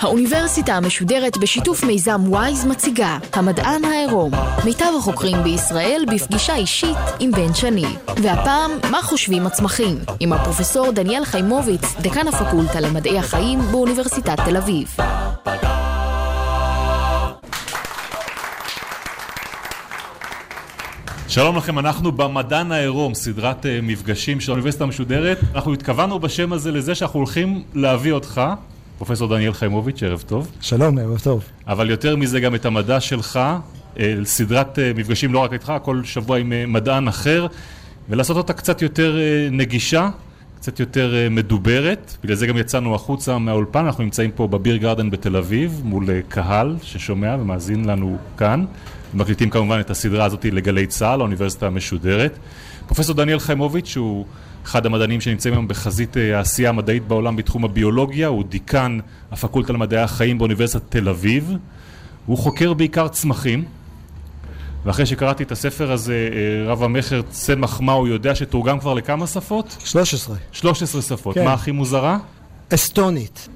האוניברסיטה המשודרת בשיתוף מיזם וויז מציגה המדען העירום מיטב החוקרים בישראל בפגישה אישית עם בן שני. והפעם מה חושבים הצמחים? עם הפרופסור דניאל חיימוביץ דקן הפקולטה למדעי החיים באוניברסיטת תל אביב. שלום לכם, אנחנו במדען העירום, סדרת uh, מפגשים של האוניברסיטה המשודרת. אנחנו התכוונו בשם הזה לזה שאנחנו הולכים להביא אותך, פרופסור דניאל חיימוביץ', ערב טוב. שלום, ערב טוב. אבל יותר מזה גם את המדע שלך, אה, סדרת אה, מפגשים לא רק איתך, כל שבוע עם אה, מדען אחר, ולעשות אותה קצת יותר נגישה, קצת יותר מדוברת. בגלל זה גם יצאנו החוצה מהאולפן, אנחנו נמצאים פה בביר גרדן בתל אביב, מול קהל ששומע ומאזין לנו כאן. מקליטים כמובן את הסדרה הזאת לגלי צה"ל, האוניברסיטה המשודרת. פרופסור דניאל חיימוביץ' הוא אחד המדענים שנמצאים היום בחזית אה, העשייה המדעית בעולם בתחום הביולוגיה, הוא דיקן הפקולטה למדעי החיים באוניברסיטת תל אביב, הוא חוקר בעיקר צמחים, ואחרי שקראתי את הספר הזה, אה, רב המכר צמח מה הוא יודע שתורגם כבר לכמה שפות? 13. 13 שפות. כן. מה הכי מוזרה? אסטונית.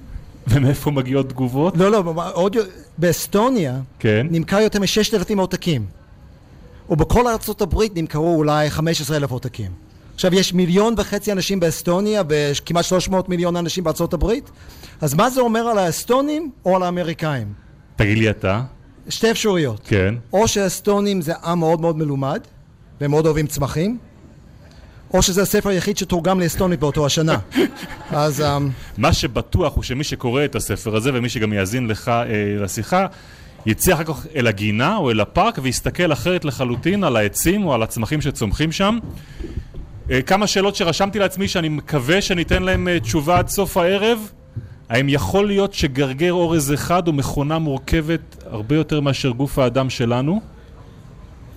ומאיפה מגיעות תגובות? לא, לא, עוד, באסטוניה כן. נמכר יותר מ-6,000 עותקים. ובכל ארצות הברית נמכרו אולי 15,000 עותקים. עכשיו יש מיליון וחצי אנשים באסטוניה וכמעט 300 מיליון אנשים בארצות הברית אז מה זה אומר על האסטונים או על האמריקאים? תגיד לי אתה. שתי אפשרויות. כן. או שהאסטונים זה עם מאוד מאוד מלומד והם מאוד אוהבים צמחים או שזה הספר היחיד שתורגם לאסטונית באותו השנה. אז... Um... מה שבטוח הוא שמי שקורא את הספר הזה ומי שגם יאזין לך אה, לשיחה יצא אחר כך אל הגינה או אל הפארק ויסתכל אחרת לחלוטין על העצים או על הצמחים שצומחים שם כמה שאלות שרשמתי לעצמי שאני מקווה שניתן להם אה, תשובה עד סוף הערב. האם יכול להיות שגרגר אורז אחד הוא מכונה מורכבת הרבה יותר מאשר גוף האדם שלנו?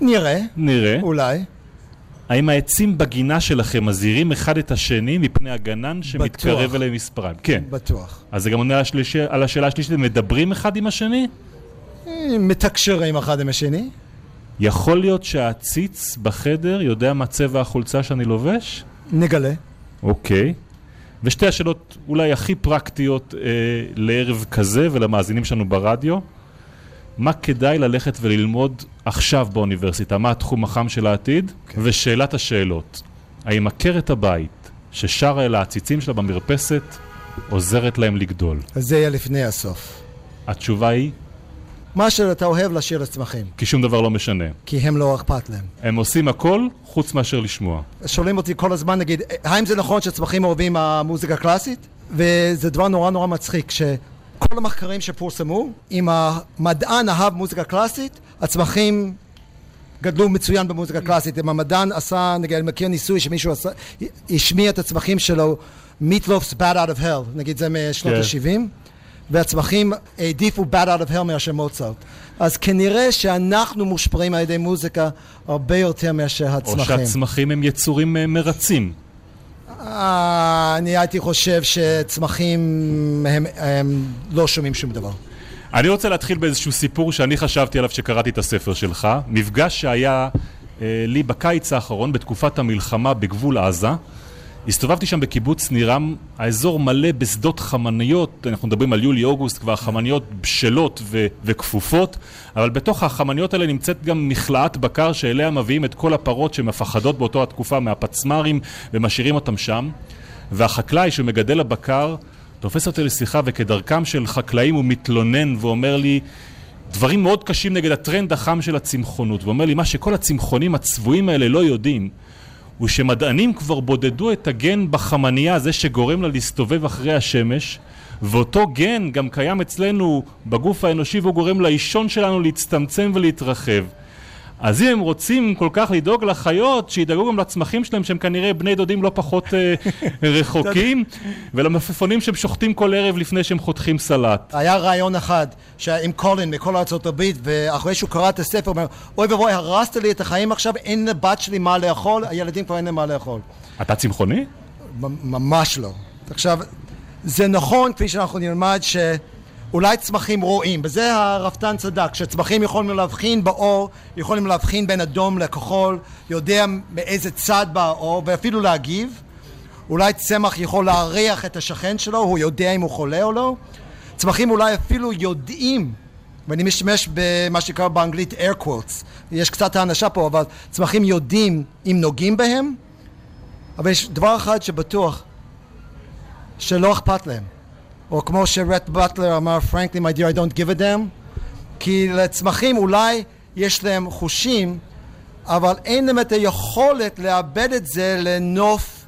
נראה. נראה. אולי. האם העצים בגינה שלכם מזהירים אחד את השני מפני הגנן שמתקרב אליהם מספריים? כן. בטוח. אז זה גם עונה על השאלה השלישית, מדברים אחד עם השני? אה, מתקשרים אחד עם השני. יכול להיות שהעציץ בחדר יודע מה צבע החולצה שאני לובש? נגלה. אוקיי. ושתי השאלות אולי הכי פרקטיות אה, לערב כזה ולמאזינים שלנו ברדיו. מה כדאי ללכת וללמוד עכשיו באוניברסיטה? מה התחום החם של העתיד? Okay. כן. ושאלת השאלות, האם עקרת הבית ששרה אל העציצים שלה במרפסת עוזרת להם לגדול? אז זה יהיה לפני הסוף. התשובה היא? מה שאתה אוהב להשאיר לצמחים. כי שום דבר לא משנה. כי הם לא אכפת להם. הם עושים הכל חוץ מאשר לשמוע. שואלים אותי כל הזמן, נגיד, האם זה נכון שצמחים אוהבים המוזיקה הקלאסית? וזה דבר נורא נורא מצחיק, שכל המחקרים שפורסמו, אם המדען אהב מוזיקה קלאסית, הצמחים גדלו מצוין במוזיקה קלאסית. אם המדען עשה, נגיד, אני מכיר ניסוי שמישהו עשה, השמיע את הצמחים שלו, Meatloaf's Bad Out of Hell, נגיד זה משנות yeah. כן. ה-70. והצמחים העדיפו Bad Out of Hell מאשר מוצרט. אז כנראה שאנחנו מושפעים על ידי מוזיקה הרבה יותר מאשר הצמחים. או שהצמחים הם יצורים אה, מרצים. אה, אני הייתי חושב שצמחים הם, הם לא שומעים שום דבר. אני רוצה להתחיל באיזשהו סיפור שאני חשבתי עליו כשקראתי את הספר שלך. מפגש שהיה אה, לי בקיץ האחרון, בתקופת המלחמה בגבול עזה. הסתובבתי שם בקיבוץ נירם, האזור מלא בשדות חמניות, אנחנו מדברים על יולי-אוגוסט, כבר חמניות בשלות ו- וכפופות, אבל בתוך החמניות האלה נמצאת גם מכלאת בקר שאליה מביאים את כל הפרות שמפחדות באותו התקופה מהפצמ"רים ומשאירים אותם שם, והחקלאי שמגדל הבקר תופס אותי לשיחה וכדרכם של חקלאים הוא מתלונן ואומר לי דברים מאוד קשים נגד הטרנד החם של הצמחונות, ואומר לי מה שכל הצמחונים הצבועים האלה לא יודעים הוא שמדענים כבר בודדו את הגן בחמנייה, זה שגורם לה להסתובב אחרי השמש, ואותו גן גם קיים אצלנו בגוף האנושי והוא גורם לאישון שלנו להצטמצם ולהתרחב. אז אם הם רוצים כל כך לדאוג לחיות, שידאגו גם לצמחים שלהם שהם כנראה בני דודים לא פחות uh, רחוקים, ולמפפונים שהם שוחטים כל ערב לפני שהם חותכים סלט. היה רעיון אחד, עם קולין מכל ארצות הברית, ואחרי שהוא קרא את הספר, הוא אומר, אוי ואבוי, הרסת לי את החיים עכשיו, אין לבת שלי מה לאכול, הילדים כבר אין להם מה לאכול. אתה צמחוני? ממש לא. עכשיו, זה נכון, כפי שאנחנו נלמד, שאולי צמחים רואים, בזה הרפתן צדק, שצמחים יכולים להבחין באור, יכולים להבחין בין אדום לכחול, יודע מאיזה צד בא האור, ואפילו להגיב. אולי צמח יכול להריח את השכן שלו, הוא יודע אם הוא חולה או לא. צמחים אולי אפילו יודעים, ואני משתמש במה שנקרא באנגלית air quotes, יש קצת האנשה פה, אבל צמחים יודעים אם נוגעים בהם, אבל יש דבר אחד שבטוח, שלא אכפת להם. או כמו שרט באטלר אמר, frankly my dear I don't give a damn, כי לצמחים אולי יש להם חושים, אבל אין להם את היכולת לאבד את זה לנוף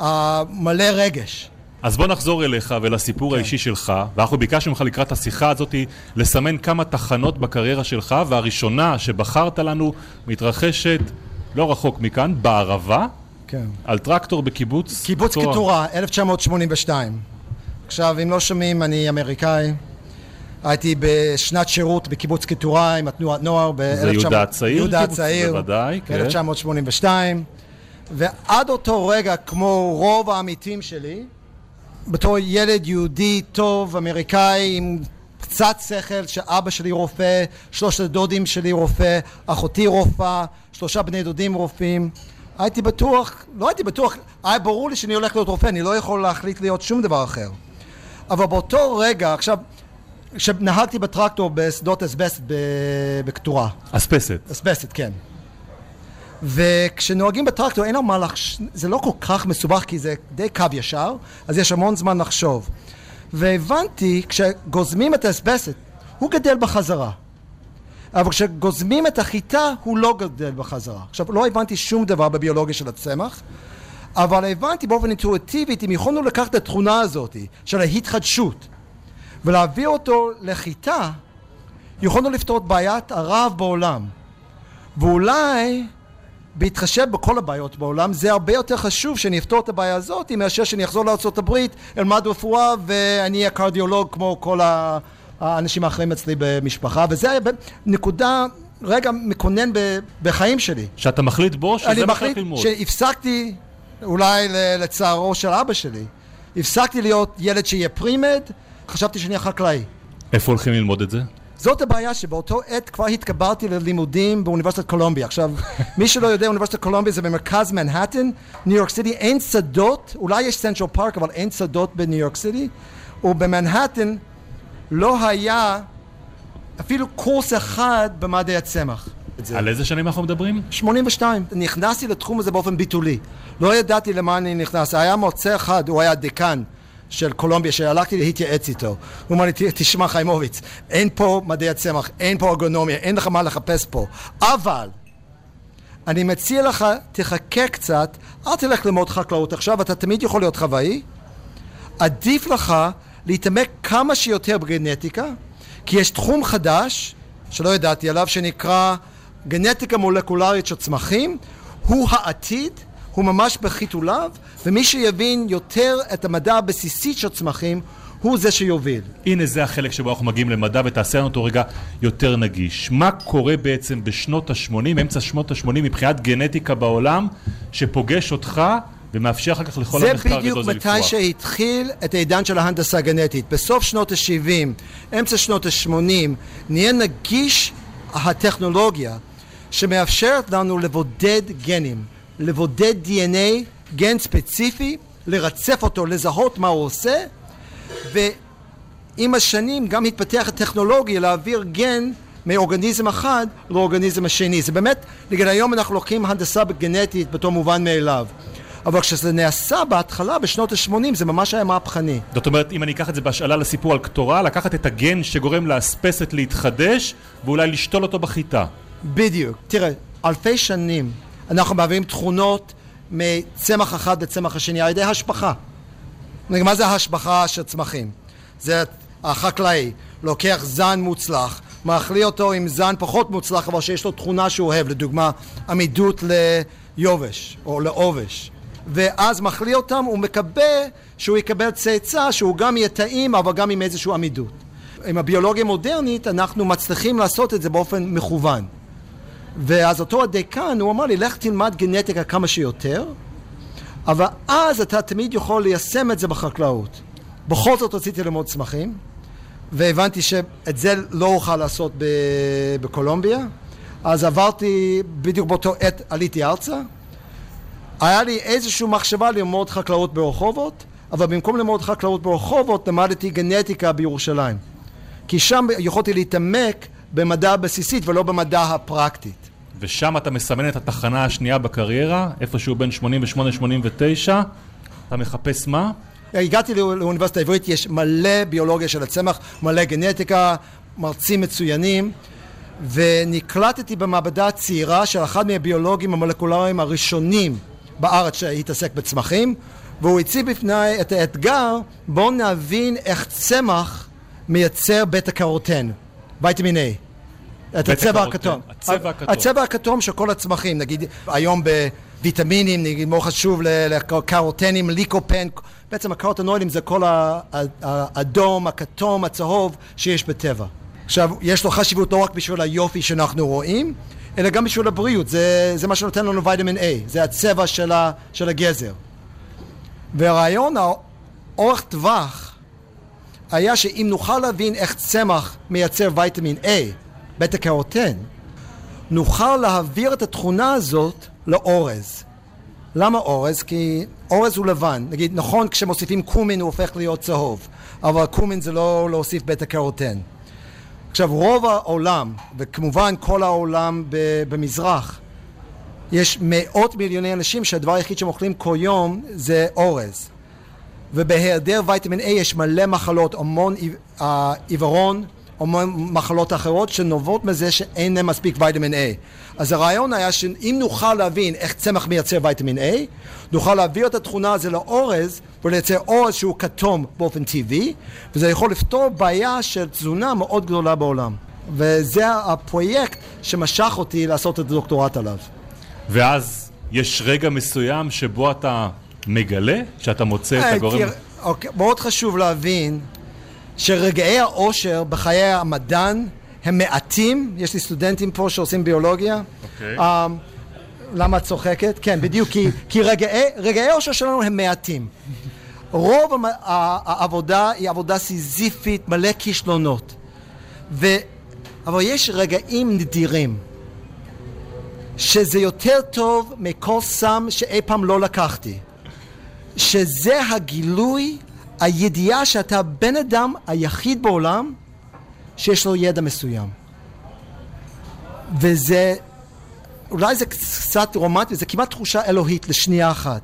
uh, מלא רגש. אז בוא נחזור אליך ולסיפור כן. האישי שלך, ואנחנו ביקשנו ממך לקראת השיחה הזאת לסמן כמה תחנות בקריירה שלך, והראשונה שבחרת לנו מתרחשת לא רחוק מכאן, בערבה, כן. על טרקטור בקיבוץ... קיבוץ קטורה, 1982. עכשיו, אם לא שומעים, אני אמריקאי. הייתי בשנת שירות בקיבוץ קטורה עם התנועת נוער ב-1982. זה יהודה הצעיר? יהודה הצעיר. בוודאי, כן. 1982. ועד אותו רגע, כמו רוב העמיתים שלי, בתור ילד יהודי טוב, אמריקאי, עם קצת שכל, שאבא שלי רופא, שלושת הדודים שלי רופא, אחותי רופאה, שלושה בני דודים רופאים. הייתי בטוח, לא הייתי בטוח, היה ברור לי שאני הולך להיות רופא, אני לא יכול להחליט להיות שום דבר אחר. אבל באותו רגע, עכשיו, כשנהגתי בטרקטור בשדות אסבסט בקטורה. אספסת. אסבסט, כן. וכשנוהגים בטרקטור אין מה לחש... זה לא כל כך מסובך כי זה די קו ישר, אז יש המון זמן לחשוב. והבנתי, כשגוזמים את האסבסט, הוא גדל בחזרה. אבל כשגוזמים את החיטה, הוא לא גדל בחזרה. עכשיו, לא הבנתי שום דבר בביולוגיה של הצמח, אבל הבנתי באופן אינטואיטיבי, אם יכולנו לקחת את התכונה הזאת של ההתחדשות ולהביא אותו לחיטה, יכולנו לפתור את בעיית הרעב בעולם. ואולי בהתחשב בכל הבעיות בעולם, זה הרבה יותר חשוב שאני אפתור את הבעיה הזאת מאשר שאני אחזור לארה"ב, אלמד רפואה ואני אהיה קרדיולוג כמו כל האנשים האחרים אצלי במשפחה, וזה היה נקודה, רגע מקונן בחיים שלי. שאתה מחליט בו שזה מה שאתה ללמוד. שהפסקתי, אולי לצערו של אבא שלי, הפסקתי להיות ילד שיהיה pre-med, חשבתי שאני חקלאי. איפה הולכים ללמוד את זה? זאת הבעיה שבאותו עת כבר התקבלתי ללימודים באוניברסיטת קולומביה. עכשיו, מי שלא יודע, אוניברסיטת קולומביה זה במרכז מנהטן, ניו יורק סיטי, אין שדות, אולי יש סנטרל פארק, אבל אין שדות בניו יורק סיטי, ובמנהטן לא היה אפילו קורס אחד במדעי הצמח. על איזה שנים אנחנו מדברים? 82. נכנסתי לתחום הזה באופן ביטולי. לא ידעתי למה אני נכנס. היה מוצא אחד, הוא היה דיקן. של קולומביה שהלכתי להתייעץ איתו. הוא אמר לי, תשמע חיימוביץ, אין פה מדעי הצמח, אין פה ארגונומיה, אין לך מה לחפש פה. אבל אני מציע לך, תחכה קצת, אל תלך ללמוד חקלאות עכשיו, אתה תמיד יכול להיות חוואי. עדיף לך להתעמק כמה שיותר בגנטיקה, כי יש תחום חדש, שלא ידעתי עליו, שנקרא גנטיקה מולקולרית של צמחים, הוא העתיד, הוא ממש בחיתוליו, ומי שיבין יותר את המדע הבסיסי של צמחים, הוא זה שיוביל. הנה זה החלק שבו אנחנו מגיעים למדע ותעשה לנו אותו רגע יותר נגיש. מה קורה בעצם בשנות ה-80, אמצע שנות ה-80 מבחינת גנטיקה בעולם, שפוגש אותך ומאפשר אחר כך לכל המחקר הגדול זה לפרוח. זה בדיוק מתי שהתחיל את העידן של ההנדסה הגנטית. בסוף שנות ה-70, אמצע שנות ה-80, נהיה נגיש הטכנולוגיה שמאפשרת לנו לבודד גנים. לבודד DNA, גן ספציפי, לרצף אותו, לזהות מה הוא עושה, ועם השנים גם התפתח הטכנולוגיה להעביר גן מאורגניזם אחד לאורגניזם השני. זה באמת, נגיד היום אנחנו לוקחים הנדסה גנטית בתור מובן מאליו. אבל כשזה נעשה בהתחלה, בשנות ה-80, זה ממש היה מהפכני. זאת אומרת, אם אני אקח את זה בהשאלה לסיפור על קטורה, לקחת את הגן שגורם לאספסת להתחדש, ואולי לשתול אותו בחיטה. בדיוק. תראה, אלפי שנים אנחנו מעבירים תכונות מצמח אחד לצמח השני על ידי השבחה. מה זה השבחה של צמחים? זה החקלאי לוקח זן מוצלח, מאכלי אותו עם זן פחות מוצלח אבל שיש לו תכונה שהוא אוהב, לדוגמה עמידות ליובש או לעובש ואז מחליא אותם, הוא מקווה שהוא יקבל צאצא שהוא גם יהיה טעים אבל גם עם איזושהי עמידות. עם הביולוגיה המודרנית אנחנו מצליחים לעשות את זה באופן מכוון. ואז אותו הדיקן, הוא אמר לי, לך תלמד גנטיקה כמה שיותר, אבל אז אתה תמיד יכול ליישם את זה בחקלאות. בכל זאת רציתי ללמוד צמחים, והבנתי שאת זה לא אוכל לעשות בקולומביה, אז עברתי, בדיוק באותו עת עליתי ארצה, היה לי איזושהי מחשבה ללמוד חקלאות ברחובות, אבל במקום ללמוד חקלאות ברחובות למדתי גנטיקה בירושלים. כי שם יכולתי להתעמק במדע הבסיסית ולא במדע הפרקטית. ושם אתה מסמן את התחנה השנייה בקריירה, איפשהו בין 88-89, אתה מחפש מה? הגעתי לאוניברסיטה העברית, יש מלא ביולוגיה של הצמח, מלא גנטיקה, מרצים מצוינים, ונקלטתי במעבדה הצעירה של אחד מהביולוגים המולקולריים הראשונים בארץ שהתעסק בצמחים, והוא הציב בפני את האתגר, בואו נבין איך צמח מייצר בטא קרוטן, ויטמין A. את הצבע הכתום. הצבע הכתום. הצבע הכתום של כל הצמחים, נגיד היום בוויטמינים, נגיד מאוד חשוב לקרוטנים, ליקופן, בעצם הקרוטנוידים זה כל האדום, הכתום, הצהוב שיש בטבע. עכשיו, יש לו חשיבות לא רק בשביל היופי שאנחנו רואים, אלא גם בשביל הבריאות, זה, זה מה שנותן לנו ויטמין A, זה הצבע של, ה, של הגזר. והרעיון האורך טווח היה שאם נוכל להבין איך צמח מייצר ויטמין A, בטא קרוטן, נוכל להעביר את התכונה הזאת לאורז. למה אורז? כי אורז הוא לבן. נגיד, נכון, כשמוסיפים קומין הוא הופך להיות צהוב, אבל קומין זה לא להוסיף בטא קרוטן. עכשיו, רוב העולם, וכמובן כל העולם במזרח, יש מאות מיליוני אנשים שהדבר היחיד שהם אוכלים כל יום זה אורז. ובהיעדר ויטמין A יש מלא מחלות, המון עיוורון, המון מחלות אחרות שנובעות מזה שאין להם מספיק ויטמין A. אז הרעיון היה שאם נוכל להבין איך צמח מייצר ויטמין A, נוכל להעביר את התכונה הזו לאורז ולייצר אורז שהוא כתום באופן טבעי, וזה יכול לפתור בעיה של תזונה מאוד גדולה בעולם. וזה הפרויקט שמשך אותי לעשות את הדוקטורט עליו. ואז יש רגע מסוים שבו אתה מגלה, שאתה מוצא את אה, הגורם... אוקיי, מאוד חשוב להבין שרגעי האושר בחיי המדען הם מעטים, יש לי סטודנטים פה שעושים ביולוגיה. אוקיי. אה, למה את צוחקת? כן, בדיוק, כי, כי רגעי, רגעי האושר שלנו הם מעטים. רוב המ- העבודה היא עבודה סיזיפית, מלא כישלונות. ו... אבל יש רגעים נדירים, שזה יותר טוב מכל סם שאי פעם לא לקחתי. שזה הגילוי, הידיעה שאתה הבן אדם היחיד בעולם שיש לו ידע מסוים. וזה, אולי זה קצת רומנטי, זה כמעט תחושה אלוהית לשנייה אחת.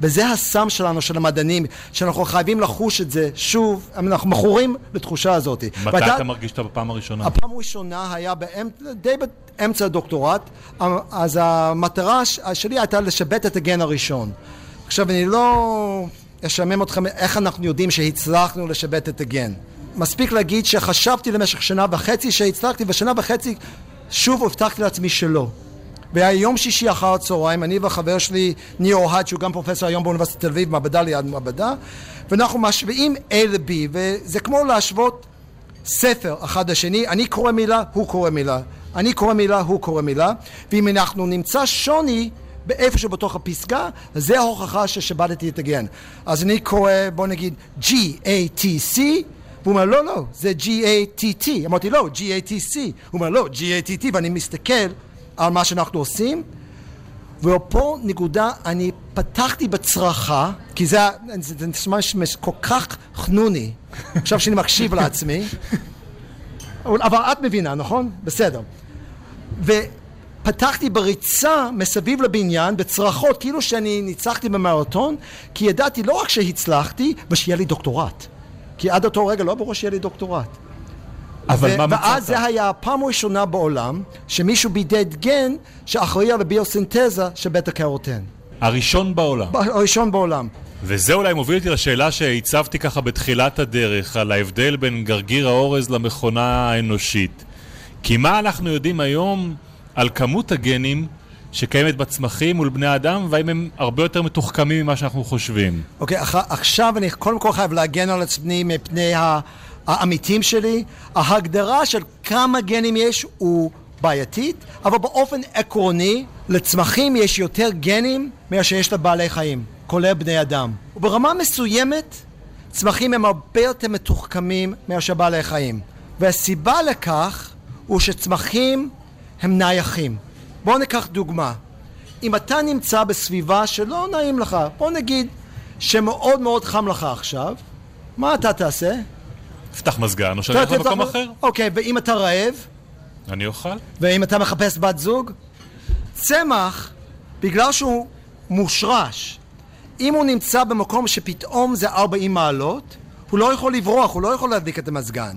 וזה הסם שלנו, של המדענים, שאנחנו חייבים לחוש את זה שוב, אנחנו מכורים לתחושה הזאת. מתי אתה מרגיש אותה בפעם הראשונה? הפעם הראשונה היה באמצע, די באמצע הדוקטורט, אז המטרה שלי הייתה לשבט את הגן הראשון. עכשיו, אני לא אשמם אתכם איך אנחנו יודעים שהצלחנו לשבט את הגן. מספיק להגיד שחשבתי למשך שנה וחצי שהצלחתי, ושנה וחצי שוב הבטחתי לעצמי שלא. והיה יום שישי אחר הצהריים, אני והחבר שלי, ניר אוהד, שהוא גם פרופסור היום באוניברסיטת תל אביב, מעבדה ליד מעבדה, ואנחנו משווים A ל-B, וזה כמו להשוות ספר אחד לשני, אני קורא מילה, הוא קורא מילה, אני קורא מילה, הוא קורא מילה, ואם אנחנו נמצא שוני באיפשהו בתוך הפסגה, אז זה ההוכחה ששבתתי את הגן. אז אני קורא, בוא נגיד G-A-T-C, והוא אומר, לא, לא, זה G-A-T-T. אמרתי, לא, G-A-T-C. הוא אומר, לא, G-A-T-T, ואני מסתכל על מה שאנחנו עושים, ופה נקודה, אני פתחתי בצרחה, כי זה, זה, נשמע כל כך חנוני, עכשיו שאני מקשיב לעצמי, אבל את מבינה, נכון? בסדר. ופתחתי בריצה מסביב לבניין, בצרחות, כאילו שאני ניצחתי במרתון, כי ידעתי לא רק שהצלחתי, ושיהיה לי דוקטורט. כי עד אותו רגע לא ברור שיהיה לי דוקטורט. אבל ו- מה ואז מצאת? זה היה הפעם הראשונה בעולם שמישהו בידד גן שאחראי על הביוסינתזה של בטא קרוטן. הראשון בעולם. הראשון בעולם. וזה אולי מוביל אותי לשאלה שהצבתי ככה בתחילת הדרך, על ההבדל בין גרגיר האורז למכונה האנושית. כי מה אנחנו יודעים היום על כמות הגנים שקיימת בצמחים מול בני אדם, והאם הם הרבה יותר מתוחכמים ממה שאנחנו חושבים? אוקיי, אח- עכשיו אני קודם כל חייב להגן על עצמי מפני העמיתים שלי. ההגדרה של כמה גנים יש הוא בעייתית, אבל באופן עקרוני, לצמחים יש יותר גנים מאשר יש לבעלי חיים. כולל בני אדם. וברמה מסוימת, צמחים הם הרבה יותר מתוחכמים מאשר בעלי חיים. והסיבה לכך הוא שצמחים הם נייחים. בואו ניקח דוגמה. אם אתה נמצא בסביבה שלא נעים לך, בוא נגיד שמאוד מאוד חם לך עכשיו, מה אתה תעשה? תפתח מזגן או שאני הולך למקום אחר. אוקיי, ואם אתה רעב? אני אוכל. ואם אתה מחפש בת זוג? צמח, בגלל שהוא מושרש, אם הוא נמצא במקום שפתאום זה 40 מעלות, הוא לא יכול לברוח, הוא לא יכול להדליק את המזגן.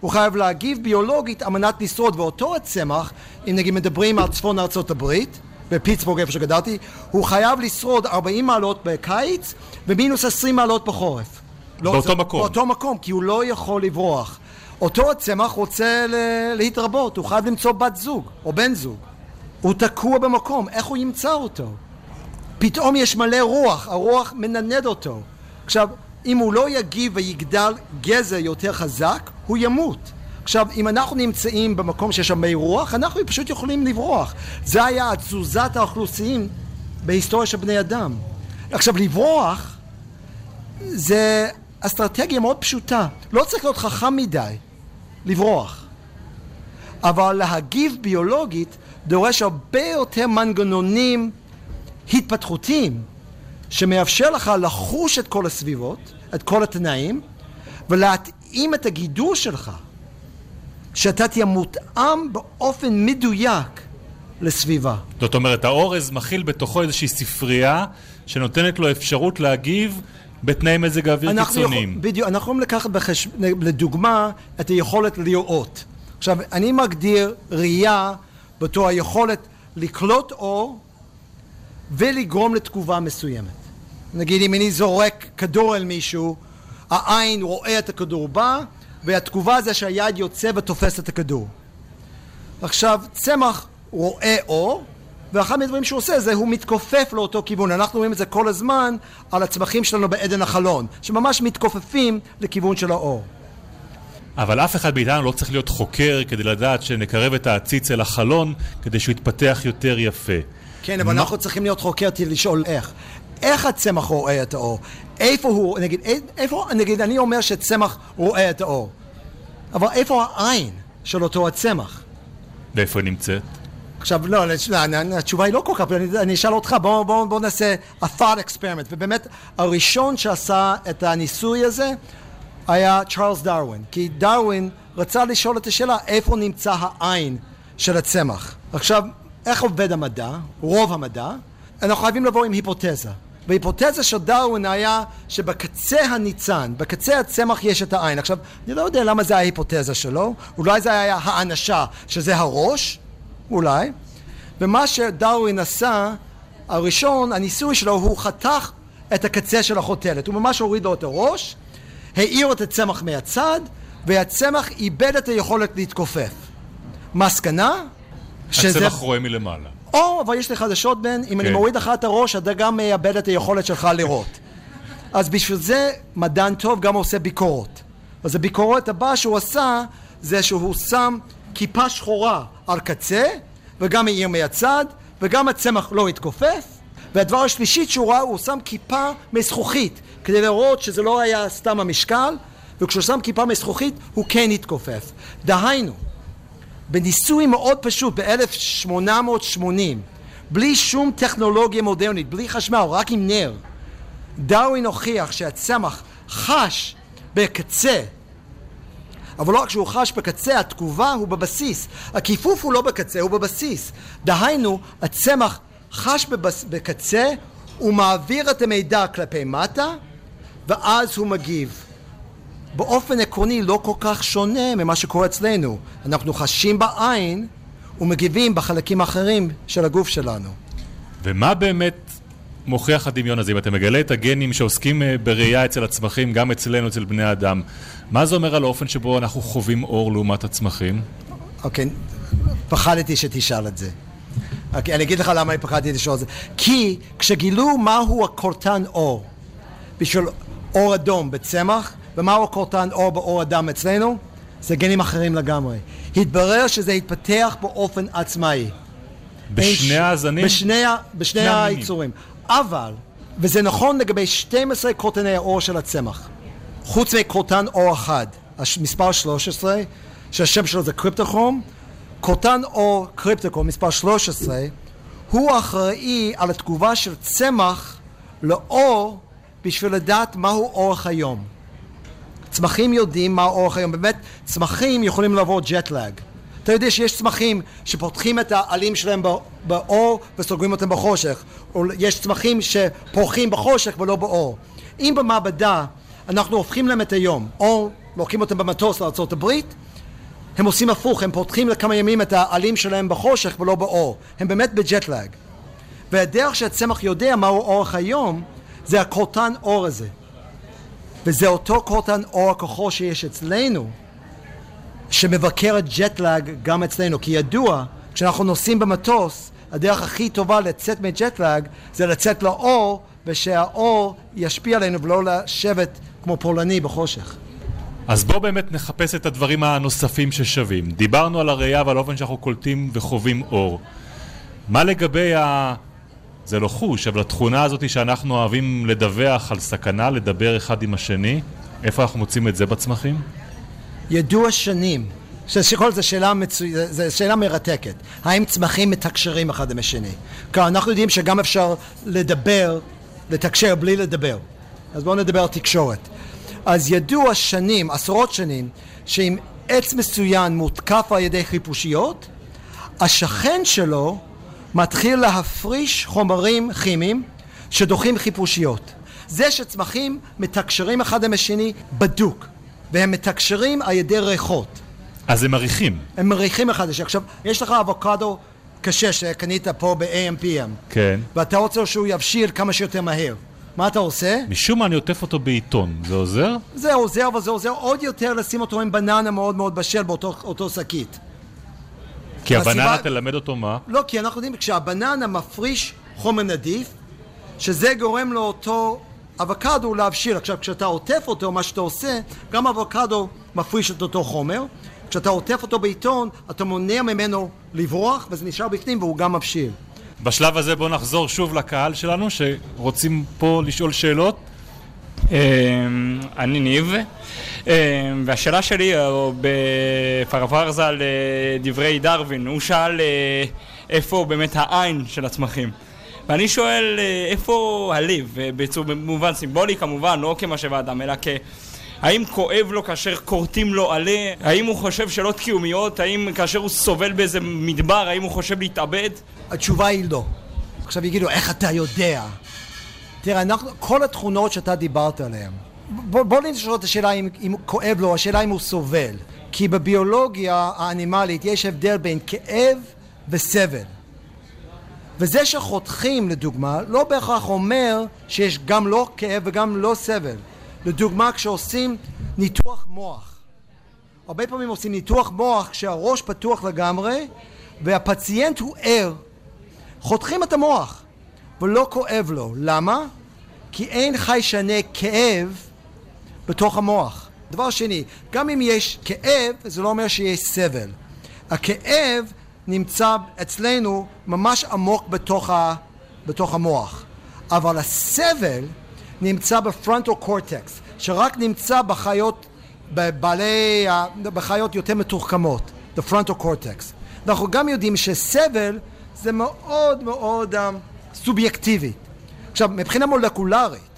הוא חייב להגיב ביולוגית על מנת לשרוד, ואותו הצמח, אם נגיד מדברים על צפון ארצות הברית, בפיטסבורג איפה שגדלתי, הוא חייב לשרוד 40 מעלות בקיץ ומינוס 20 מעלות בחורף. לא, באותו זה, מקום. באותו מקום, כי הוא לא יכול לברוח. אותו הצמח רוצה להתרבות, הוא חייב למצוא בת זוג או בן זוג. הוא תקוע במקום, איך הוא ימצא אותו? פתאום יש מלא רוח, הרוח מננד אותו. עכשיו, אם הוא לא יגיב ויגדל גזע יותר חזק, הוא ימות. עכשיו, אם אנחנו נמצאים במקום שיש שם מי רוח, אנחנו פשוט יכולים לברוח. זה היה תזוזת האוכלוסין בהיסטוריה של בני אדם. עכשיו, לברוח זה אסטרטגיה מאוד פשוטה. לא צריך להיות חכם מדי לברוח. אבל להגיב ביולוגית דורש הרבה יותר מנגנונים התפתחותיים שמאפשר לך לחוש את כל הסביבות, את כל התנאים, ולהתאים את הגידול שלך, שאתה תהיה מותאם באופן מדויק לסביבה. זאת אומרת, האורז מכיל בתוכו איזושהי ספרייה שנותנת לו אפשרות להגיב בתנאי מזג האוויר קיצוניים. יכול, בדיוק, אנחנו יכולים לקחת בחש... לדוגמה את היכולת לראות. עכשיו, אני מגדיר ראייה בתור היכולת לקלוט אור ולגרום לתגובה מסוימת. נגיד אם אני זורק כדור אל מישהו, העין רואה את הכדור בא, והתגובה זה שהיד יוצא ותופס את הכדור. עכשיו, צמח רואה אור, ואחד מהדברים שהוא עושה זה הוא מתכופף לאותו כיוון. אנחנו רואים את זה כל הזמן על הצמחים שלנו בעדן החלון, שממש מתכופפים לכיוון של האור. אבל אף אחד מאיתנו לא צריך להיות חוקר כדי לדעת שנקרב את העציץ אל החלון כדי שהוא יתפתח יותר יפה. כן, אבל מה... אנחנו צריכים להיות חוקר לשאול איך. איך הצמח רואה את האור? איפה הוא, נגיד, איפה, נגיד, אני אומר שצמח רואה את האור. אבל איפה העין של אותו הצמח? ואיפה היא נמצאת? עכשיו, לא, התשובה היא לא כל כך, אני, אני אשאל אותך, בוא, בוא, בוא נעשה a thought experiment. ובאמת, הראשון שעשה את הניסוי הזה היה צ'ארלס דרווין. כי דרווין רצה לשאול את השאלה איפה נמצא העין של הצמח. עכשיו, איך עובד המדע, רוב המדע? אנחנו חייבים לבוא עם היפותזה. וההיפותזה של דרווין היה שבקצה הניצן, בקצה הצמח יש את העין. עכשיו, אני לא יודע למה זה ההיפותזה שלו, אולי זה היה האנשה, שזה הראש, אולי. ומה שדרווין עשה, הראשון, הניסוי שלו, הוא חתך את הקצה של החותלת. הוא ממש הוריד לו את הראש, האיר את הצמח מהצד, והצמח איבד את היכולת להתכופף. מסקנה? שזה... הצמח רואה מלמעלה. או, אבל יש לי חדשות בן, אם כן. אני מוריד לך את הראש, אתה גם מאבד את היכולת שלך לראות. אז בשביל זה מדען טוב גם עושה ביקורות. אז הביקורת הבאה שהוא עשה, זה שהוא שם כיפה שחורה על קצה, וגם מאיר מהצד, וגם הצמח לא התכופף, והדבר השלישי שהוא ראה, הוא שם כיפה מזכוכית, כדי לראות שזה לא היה סתם המשקל, וכשהוא שם כיפה מזכוכית, הוא כן התכופף. דהיינו, בניסוי מאוד פשוט ב-1880, בלי שום טכנולוגיה מודרנית, בלי חשמל, רק עם נר, דרווין הוכיח שהצמח חש בקצה אבל לא רק שהוא חש בקצה, התגובה הוא בבסיס. הכיפוף הוא לא בקצה, הוא בבסיס. דהיינו, הצמח חש בבס... בקצה, הוא מעביר את המידע כלפי מטה, ואז הוא מגיב. באופן עקרוני לא כל כך שונה ממה שקורה אצלנו. אנחנו חשים בעין ומגיבים בחלקים האחרים של הגוף שלנו. ומה באמת מוכיח הדמיון הזה? אם אתה מגלה את הגנים שעוסקים אה, בראייה אצל הצמחים, גם אצלנו, אצל בני אדם, מה זה אומר על האופן שבו אנחנו חווים אור לעומת הצמחים? אוקיי, פחדתי שתשאל את זה. אוקיי, אני אגיד לך למה פחדתי לשאול את זה. כי כשגילו מהו הקורטן אור, בשביל אור אדום בצמח, ומהו הקורטן אור באור אדם אצלנו? זה גנים אחרים לגמרי. התברר שזה התפתח באופן עצמאי. בשני הזנים? בשני, בשני היצורים. אבל, וזה נכון לגבי 12 קורטני האור של הצמח. חוץ מקורטן אור אחד, מספר 13, שהשם שלו זה קריפטוכרום, קולטן אור קריפטוכרום מספר 13 הוא אחראי על התגובה של צמח לאור בשביל לדעת מהו אורך היום. צמחים יודעים מה אורך היום, באמת צמחים יכולים לעבור ג'טלאג. אתה יודע שיש צמחים שפותחים את העלים שלהם באור וסוגרים אותם בחושך, או יש צמחים שפורחים בחושך ולא באור. אם במעבדה אנחנו הופכים להם את היום, או לוקחים אותם במטוס לארה"ב, הם עושים הפוך, הם פותחים לכמה ימים את העלים שלהם בחושך ולא באור. הם באמת בג'טלאג. והדרך שהצמח יודע מהו אורך היום, זה הקולטן אור הזה. וזה אותו קולטן אור הכחול שיש אצלנו, שמבקר את ג'טלאג גם אצלנו. כי ידוע, כשאנחנו נוסעים במטוס, הדרך הכי טובה לצאת מג'טלאג זה לצאת לאור, ושהאור ישפיע עלינו ולא לשבת כמו פולני בחושך. אז בואו באמת נחפש את הדברים הנוספים ששווים. דיברנו על הראייה ועל האופן שאנחנו קולטים וחווים אור. מה לגבי. זה לא חוש, אבל התכונה הזאת שאנחנו אוהבים לדווח על סכנה, לדבר אחד עם השני, איפה אנחנו מוצאים את זה בצמחים? ידוע שנים, שכל זו שאלה, מצו... זו שאלה מרתקת, האם צמחים מתקשרים אחד עם השני? כי אנחנו יודעים שגם אפשר לדבר, לתקשר בלי לדבר. אז בואו נדבר על תקשורת. אז ידוע שנים, עשרות שנים, שאם עץ מסוים מותקף על ידי חיפושיות, השכן שלו מתחיל להפריש חומרים כימיים שדוחים חיפושיות. זה שצמחים מתקשרים אחד עם השני בדוק, והם מתקשרים על ידי ריחות. אז הם מריחים. הם מריחים אחד לשני. עכשיו, יש לך אבוקדו קשה שקנית פה ב-AMPM. כן. ואתה רוצה שהוא יבשיל כמה שיותר מהר. מה אתה עושה? משום מה אני עוטף אותו בעיתון, זה עוזר? זה עוזר, אבל זה עוזר עוד יותר לשים אותו עם בננה מאוד מאוד בשל באותו שקית. כי הבננה תלמד אותו מה? לא, כי אנחנו יודעים, כשהבננה מפריש חומר נדיף, שזה גורם לאותו אבוקדו להבשיל. עכשיו, כשאתה עוטף אותו, מה שאתה עושה, גם אבוקדו מפריש את אותו חומר. כשאתה עוטף אותו בעיתון, אתה מונע ממנו לברוח, וזה נשאר בפנים והוא גם מבשיל. בשלב הזה בואו נחזור שוב לקהל שלנו, שרוצים פה לשאול שאלות. אמ, אני ניב, והשאלה שלי בפרפרזה לדברי דרווין, הוא שאל אה, איפה באמת העין של הצמחים. ואני שואל אה, איפה הלב, במובן סימבולי כמובן, לא כמשאב האדם, אלא כ... האם כואב לו כאשר כורתים לו עלה? האם הוא חושב שאלות קיומיות? האם כאשר הוא סובל באיזה מדבר, האם הוא חושב להתאבד? התשובה היא לא. עכשיו יגידו, איך אתה יודע? תראה, אנחנו, כל התכונות שאתה דיברת עליהן, בוא, בוא נשאל את השאלה אם, אם כואב לו, השאלה אם הוא סובל. כי בביולוגיה האנימלית יש הבדל בין כאב וסבל. וזה שחותכים, לדוגמה, לא בהכרח אומר שיש גם לא כאב וגם לא סבל. לדוגמה, כשעושים ניתוח מוח. הרבה פעמים עושים ניתוח מוח כשהראש פתוח לגמרי והפציינט הוא ער. חותכים את המוח ולא כואב לו. למה? כי אין חיישני כאב בתוך המוח. דבר שני, גם אם יש כאב, זה לא אומר שיש סבל. הכאב נמצא אצלנו ממש עמוק בתוך, ה, בתוך המוח. אבל הסבל נמצא בפרונטו קורטקס, שרק נמצא בחיות, בבעלי, בחיות יותר מתוחכמות, frontal cortex. אנחנו גם יודעים שסבל זה מאוד מאוד um, סובייקטיבי. עכשיו, מבחינה מולקולרית,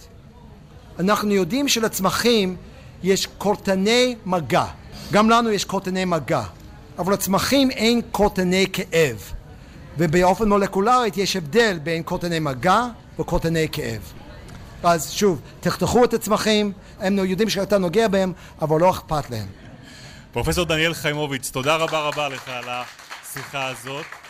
אנחנו יודעים שלצמחים יש קורטני מגע. גם לנו יש קורטני מגע. אבל לצמחים אין קורטני כאב. ובאופן מולקולרית יש הבדל בין קורטני מגע וקורטני כאב. אז שוב, תחתכו את הצמחים, הם יודעים שאתה נוגע בהם, אבל לא אכפת להם. פרופסור דניאל חיימוביץ, תודה רבה רבה לך על השיחה הזאת.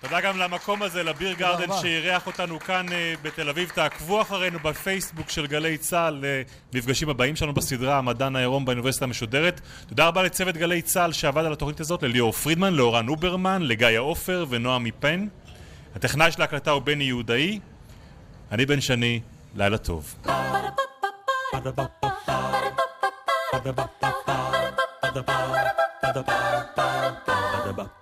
תודה גם למקום הזה, לביר גרדן שאירח אותנו כאן uh, בתל אביב. תעקבו אחרינו בפייסבוק של גלי צה"ל למפגשים הבאים שלנו בסדרה המדען העירום באוניברסיטה המשודרת. תודה רבה לצוות גלי צה"ל שעבד על התוכנית הזאת, לליאור פרידמן, לאורן אוברמן, לגיא עופר ונועם מפן. הטכנאי של ההקלטה הוא בני יהודאי. אני בן שני, לילה טוב. Ba-da-ba-ba-ba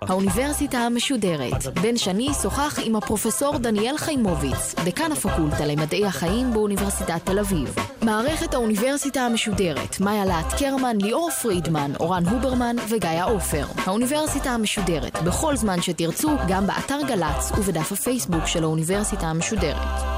האוניברסיטה המשודרת. בן שני שוחח עם הפרופסור דניאל חיימוביץ, דקן הפקולטה למדעי החיים באוניברסיטת תל אביב. מערכת האוניברסיטה המשודרת, מאיה להט קרמן, ליאור פרידמן, אורן הוברמן וגיא עופר. האוניברסיטה המשודרת, בכל זמן שתרצו, גם באתר גל"צ ובדף הפייסבוק של האוניברסיטה המשודרת.